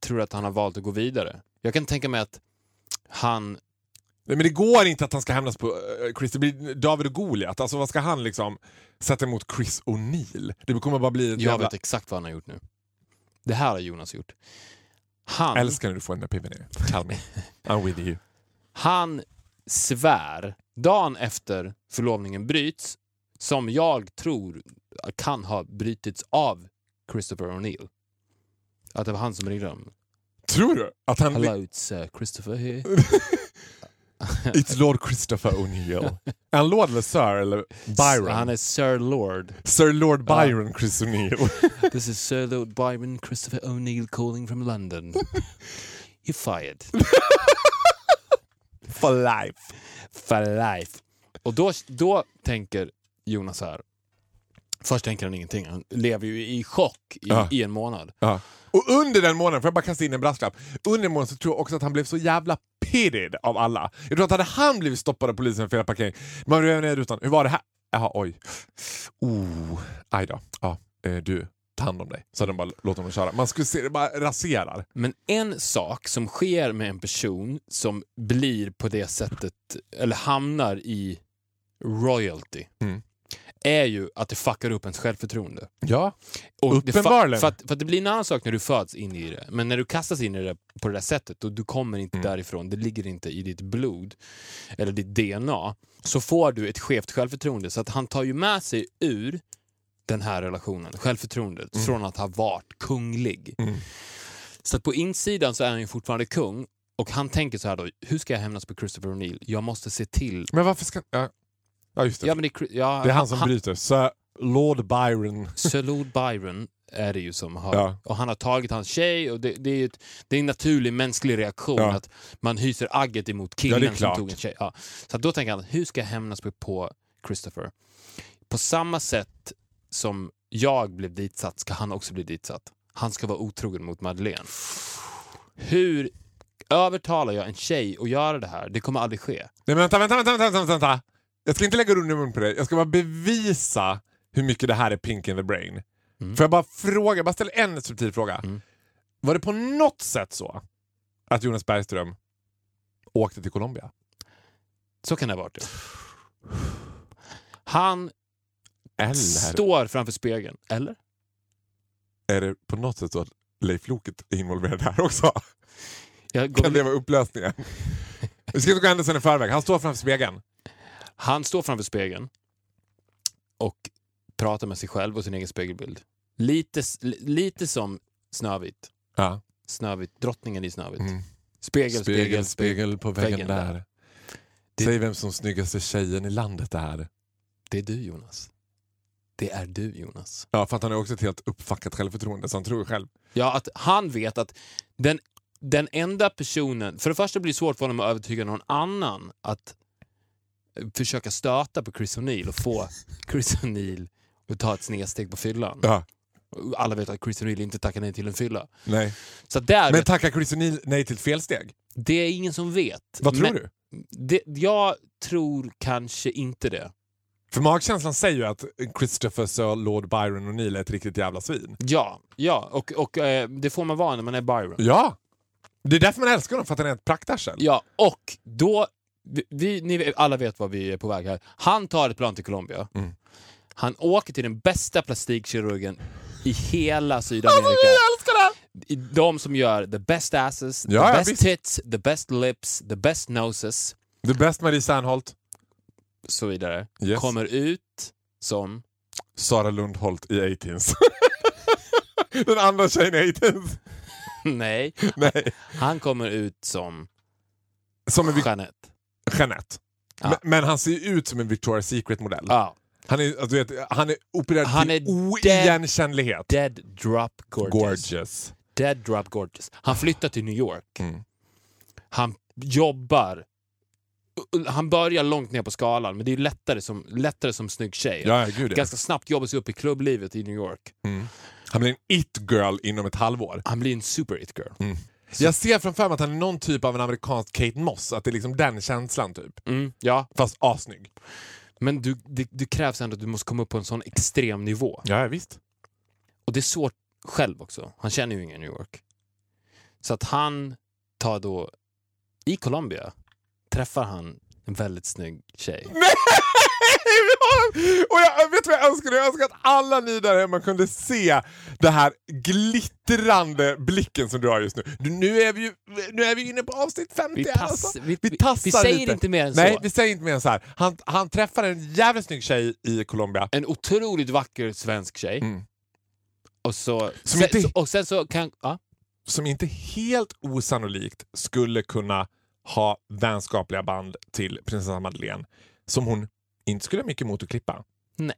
tror du att han har valt att gå vidare? Jag kan tänka mig att han... Nej, men det går inte att han ska hämnas på eh, Chris. Det blir David och Goliat. Alltså vad ska han liksom sätta emot Chris O'Neill? Det kommer bara bli Jag jävla... vet exakt vad han har gjort nu. Det här har Jonas gjort. Han, Älskar när du får en epiphany. Tell me. I'm with you. han svär dagen efter förlovningen bryts, som jag tror kan ha brutits av Christopher O'Neill. Att det var han som ringde dem. Tror du att han... Hello, it's uh, Christopher here. [LAUGHS] [LAUGHS] It's Lord Christopher O'Neill. Är han Lord eller Sir eller Byron? Han är Sir Lord. Sir Lord Byron Chris O'Neill. [LAUGHS] This is Sir Lord Byron Christopher O'Neill calling from London. [LAUGHS] You're fired. For life. For life. Och då, då tänker Jonas här. Först tänker han ingenting. Han lever ju i chock i, Ja. i en månad. Ja. Och under den månaden, får jag bara kasta in en brasklapp. Under den månaden så tror jag också att han blev så jävla pitied av alla. Jag tror att hade han blivit stoppad av polisen för fel parkering, man rev ner rutan. Hur var det här? Jaha, oj. Oh, aj då. Ja, eh, du, ta hand om dig. Så hade de bara låtit honom köra. Man skulle se det bara raserar. Men en sak som sker med en person som blir på det sättet, eller hamnar i royalty, Mm. Är ju att det fuckar upp ens självförtroende. Ja, Och Uppenbarligen. För att, för att det blir en annan sak när du föds in i det. Men när du kastas in i det på det där sättet och du kommer inte Mm. därifrån, det ligger inte i ditt blod eller ditt DNA, så får du ett skevt självförtroende. Så att han tar ju med sig ur den här relationen, självförtroendet, från att ha varit kunglig. Mm. Så att på insidan så är han ju fortfarande kung och han tänker så här då, hur ska jag hämnas på Christopher O'Neill? Jag måste se till... men varför ska... Ja, ja just det. Ja, men det, är- ja, det är han som bryter. Sir Lord Byron. Sir Lord Byron är det ju som har... Ja. Och han har tagit hans tjej och det, det, är, ett, det är en naturlig mänsklig reaktion Ja. att man hyser agget emot Ja, killen som klart. tog en tjej. Ja. Så då tänker han, hur ska jag hämnas på- Christopher? På samma sätt som jag blev ditsatt ska han också bli ditsatt. Han ska vara otrogen mot Madeleine. Hur övertalar jag en tjej att göra det här? Det kommer aldrig ske. Nej, men vänta, vänta, vänta, vänta, vänta, vänta. Jag ska inte lägga ord i mun på dig. Jag ska bara bevisa hur mycket det här är pink in the brain. Mm. Får jag bara fråga, bara ställa en subtil fråga. Mm. Var det på något sätt så att Jonas Bergström åkte till Colombia? Så kan det ha varit. ja. Han Eller står framför spegeln. Eller? är det på något sätt så att Leif Loket är involverad här också? Kan det vara upplösningen? [LAUGHS] Vi ska inte gå händelsen i förväg. Han står framför spegeln. Han står framför spegeln och pratar med sig själv och sin egen spegelbild. Lite, li- lite som Snövit. Ja. Snövit, drottningen i Snövit. Mm. Spegel, spegel, Spegel, spegel på väggen, väggen där. där. Det- Säg vem som snyggaste tjejen i landet är. Det är du Jonas. Det är du Jonas. Ja, för att han har också ett helt uppfackat självförtroende, så han tror själv. Ja, att han vet att den, den enda personen... För det första blir det svårt för honom att övertyga någon annan att försöka stöta på Chris O'Neill och få Chris O'Neill att ta ett snedsteg på fyllan. Ja. Alla vet att Chris O'Neill inte tackar nej till en fylla. Nej. Så där, Men tackar Chris O'Neill nej till ett felsteg? det är ingen som vet. Vad tror Men du? Det, jag tror kanske inte det. För magkänslan säger ju att Christopher Sir Lord Byron O'Neill är ett riktigt jävla svin. Ja, ja och, och eh, det får man vara när man är Byron. Ja! Det är därför man älskar honom, för att han är ett praktarsel. Ja, och då... Vi, vi, ni alla vet var vi är på väg här. Han tar ett plan till Colombia. Mm. Han åker till den bästa plastikkirurgen i hela Sydamerika. älskar det! De som gör the best asses, Ja, the best visst. tits, the best lips, the best noses, The best Marie Serneholt. så vidare. Yes. Kommer ut som... Sara Lundholt i 18s. [LAUGHS] Den andra tjejen i 18s. [LAUGHS] Nej, Nej. han kommer ut som Som en Jeanette. Jeanette. Ja. Men, men han ser ju ut som en Victoria's Secret-modell. Ja. Han är, alltså, du vet, han är opererad Han till oigenkännlighet. Dead drop gorgeous. Gorgeous. Dead drop gorgeous. Han flyttar till New York. Mm. Han jobbar. Han börjar långt ner på skalan, men det är lättare som, lättare som snygg tjej. Ja, gud ja. Ganska snabbt jobbar sig upp i klubblivet i New York. Mm. Han blir en it-girl inom ett halvår. Han blir en super it girl. Jag ser framför mig att han är någon typ av en amerikansk Kate Moss. Att det är liksom den känslan typ. Mm, ja, Fast assnygg. men du, det, det krävs ändå att du måste komma upp på en sån extrem nivå. Ja, visst. Och det är svårt själv också. Han känner ju ingen New York. Så att han tar då, i Colombia, träffar han en väldigt snygg tjej. [LAUGHS] Nej! Och jag vet vad jag önskar? Jag önskar att alla ni där hemma kunde se det här glittrande blicken som du har just nu. Nu, är vi ju, nu är vi inne på avsnitt 50 Vi, tass, alltså. vi, Vi tassar vi säger lite. inte mer än Nej, så. vi säger inte mer än så här. Han, han träffar en jävligt snygg tjej i Colombia. En otroligt vacker svensk tjej. Mm. Och, så, Som sen, inte- och sen så kan... Ja, som inte helt osannolikt skulle kunna ha vänskapliga band till prinsessan Madeleine som hon inte skulle ha mycket emot att klippa. nej.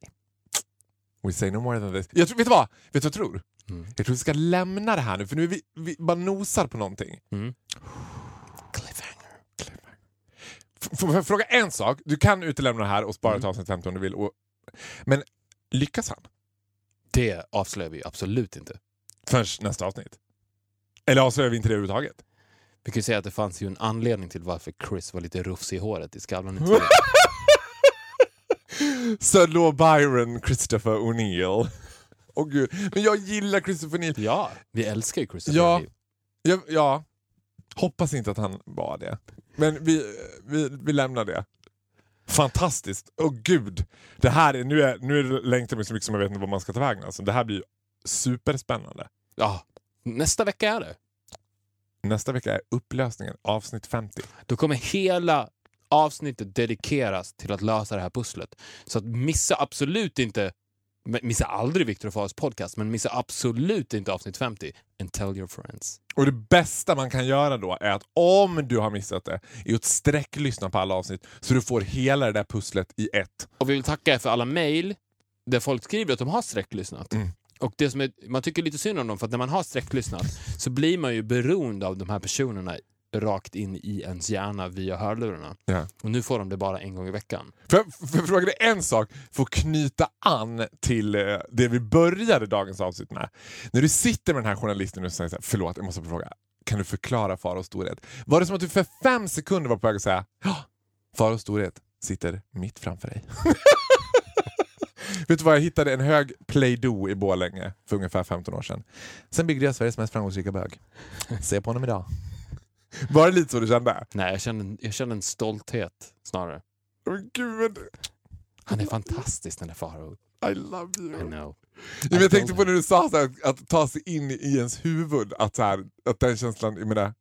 We say no more than this. Jag tror, vet, du vad? vet du vad jag tror? Mm. Jag tror vi ska lämna det här nu för nu är vi, vi bara nosar på någonting. Mm. Cliffhanger. F- Får jag fråga en sak? Du kan utelämna det här och spara Mm. till avsnitt 50 om du vill. Och, men lyckas han? Det avslöjar vi absolut inte. Förrän nästa avsnitt? Eller avslöjar vi inte det överhuvudtaget? Vi kan ju säga att det fanns ju en anledning till varför Chris var lite rufsig i håret i Skavlan. [LAUGHS] Sir Lord Byron Christopher O'Neill. Åh gud. Men jag gillar Christopher O'Neill. Ja, vi älskar ju Christopher Ja. Reeve. Ja, ja. Hoppas inte att han var det. Men vi, vi, vi lämnar det. Fantastiskt. Åh gud. Det här är, nu, är, nu är det längtar mig så mycket som jag vet inte vad man ska ta vägen. Alltså, det här blir ju superspännande. Ja, nästa vecka är det. Nästa vecka är upplösningen, avsnitt 50. Då kommer hela avsnittet dedikeras till att lösa det här pusslet. Så att missa absolut inte, missa aldrig Viktor och Fares podcast, men missa absolut inte avsnitt 50. And tell your friends. Och det bästa man kan göra då är att om du har missat det, är att sträcklyssna på alla avsnitt så du får hela det där pusslet i ett. Och vi vill tacka er för alla mejl där folk skriver att de har sträcklyssnat. Mm. Och det som är, man tycker lite synd om dem, för att när man har sträcklyssnat så blir man ju beroende av de här personerna rakt in i ens hjärna via hörlurarna. Ja. Och nu får de det bara en gång i veckan. Får jag fråga dig en sak för att knyta an till eh, det vi började dagens avsnitt med. När du sitter med den här journalisten och säger så här, förlåt jag måste fråga, kan du förklara Faraos storhet? Var det som att du för fem sekunder var på väg att säga, ja, Faraos storhet sitter mitt framför dig. [LAUGHS] Vet du vad, jag hittade en hög Play-Doh i Borlänge för ungefär 15 år sedan. Sen byggde jag Sveriges mest framgångsrika bög. Se på honom idag. Var det lite så du kände? Nej, jag känner, jag känner en stolthet snarare. Men gud, Han är fantastisk den där Farao. I love you. I know. Ja, men jag tänkte på när du sa så här, att ta sig in i ens huvud, att, så här, att den känslan, jag menar,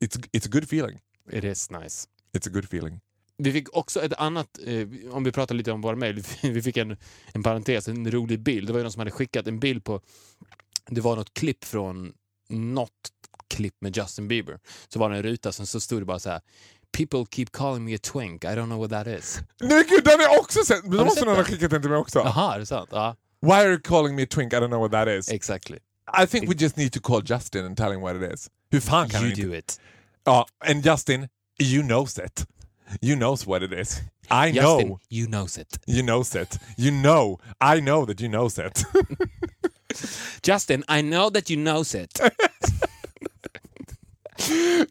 it's, it's a good feeling. It is nice. It's a good feeling. Vi fick också ett annat, eh, om vi pratar lite om våra mejl, [LAUGHS] vi fick en, en parentes, en rolig bild. Det var ju någon som hade skickat en bild på, det var något klipp från något klipp med Justin Bieber. Så var det en ruta som så stod det bara så här People keep calling me a twink, I don't know what that is. Nej gud, den har jag också sett! Då måste någon ha skickat den till mig också. Jaha, är det sant? Ja, Why are you calling me a twink? I don't know what that is. exactly. I think we just need to call Justin and tell him what it is. Hur fan kan You han inte... do it. Ja, and Justin, you knows it. You knows what it is. I Justin, know you knows it. you knows it. You know, I know that you knows it. [LAUGHS] Justin, I know that you knows it. [LAUGHS]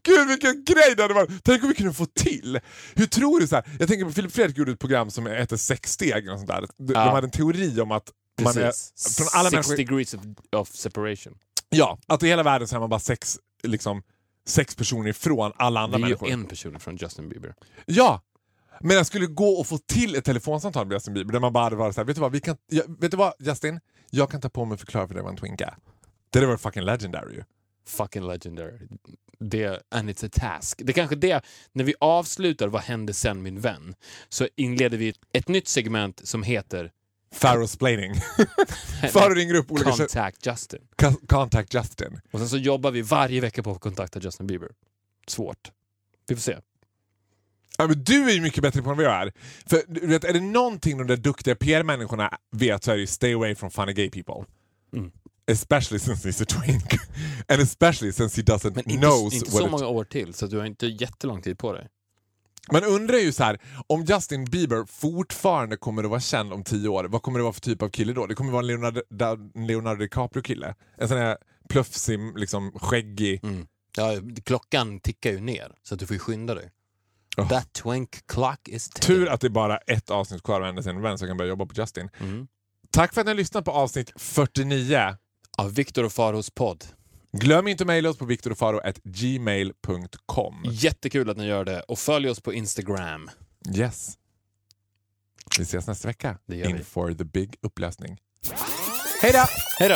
Gud vilken grej det hade varit! Tänk om vi kunde få till! Hur tror du så här? Jag tänker på Filip Fredrik gjorde ett program som heter Sexsteg. eller något sånt där. De, Ja. de hade en teori om att man är, från alla Six människor, degrees of, of separation. ja, att i hela världen så är man bara sex, liksom, sex personer ifrån alla andra Det är ju människor. en person från Justin Bieber. Ja! Men jag skulle gå och få till ett telefonsamtal med Justin Bieber där man bara hade varit såhär, vet du vad, vi kan, jag, vet du vad Justin? Jag kan ta på mig och förklara för dig vad en twink är. Det hade varit fucking legendary ju. Fucking legendary. Det, and it's a task. Det är kanske det, när vi avslutar Vad hände sen min vän? Så inleder vi ett, nytt segment som heter Farosplaining. [LAUGHS] Faro ringer upp olika Contact. Contact Justin. Contact Justin. Och sen så jobbar vi varje vecka på att kontakta Justin Bieber. Svårt. Vi får se. Ja, men du är ju mycket bättre på än vad jag är. För du vet, är det någonting de där duktiga PR-människorna vet så är det ju stay away from funny gay people. Mm. Especially since he's a twink. [LAUGHS] And especially since he doesn't Men inte, knows inte så många år till, så du har inte jättelång tid på dig. Man undrar ju så här, om Justin Bieber fortfarande kommer att vara känd om tio år, vad kommer det vara för typ av kille då? Det kommer vara en Leonardo, Leonardo DiCaprio-kille. En sån här plufsig, liksom skäggig. Mm. Ja, klockan tickar ju ner, så du får ju skynda dig. Oh. That twink clock is ticking. Tur att det är bara ett avsnitt kvar av Ända sen vän så jag kan börja jobba på Justin. Mm. Tack för att ni har lyssnat på avsnitt 49. Av Viktor och Faros podd. Glöm inte att mejla oss på viktorofaro.gmail.com. Jättekul att ni gör det. Och följ oss på Instagram. Yes. Vi ses nästa vecka Det gör vi. inför the big upplösning. Hej då! Hej då!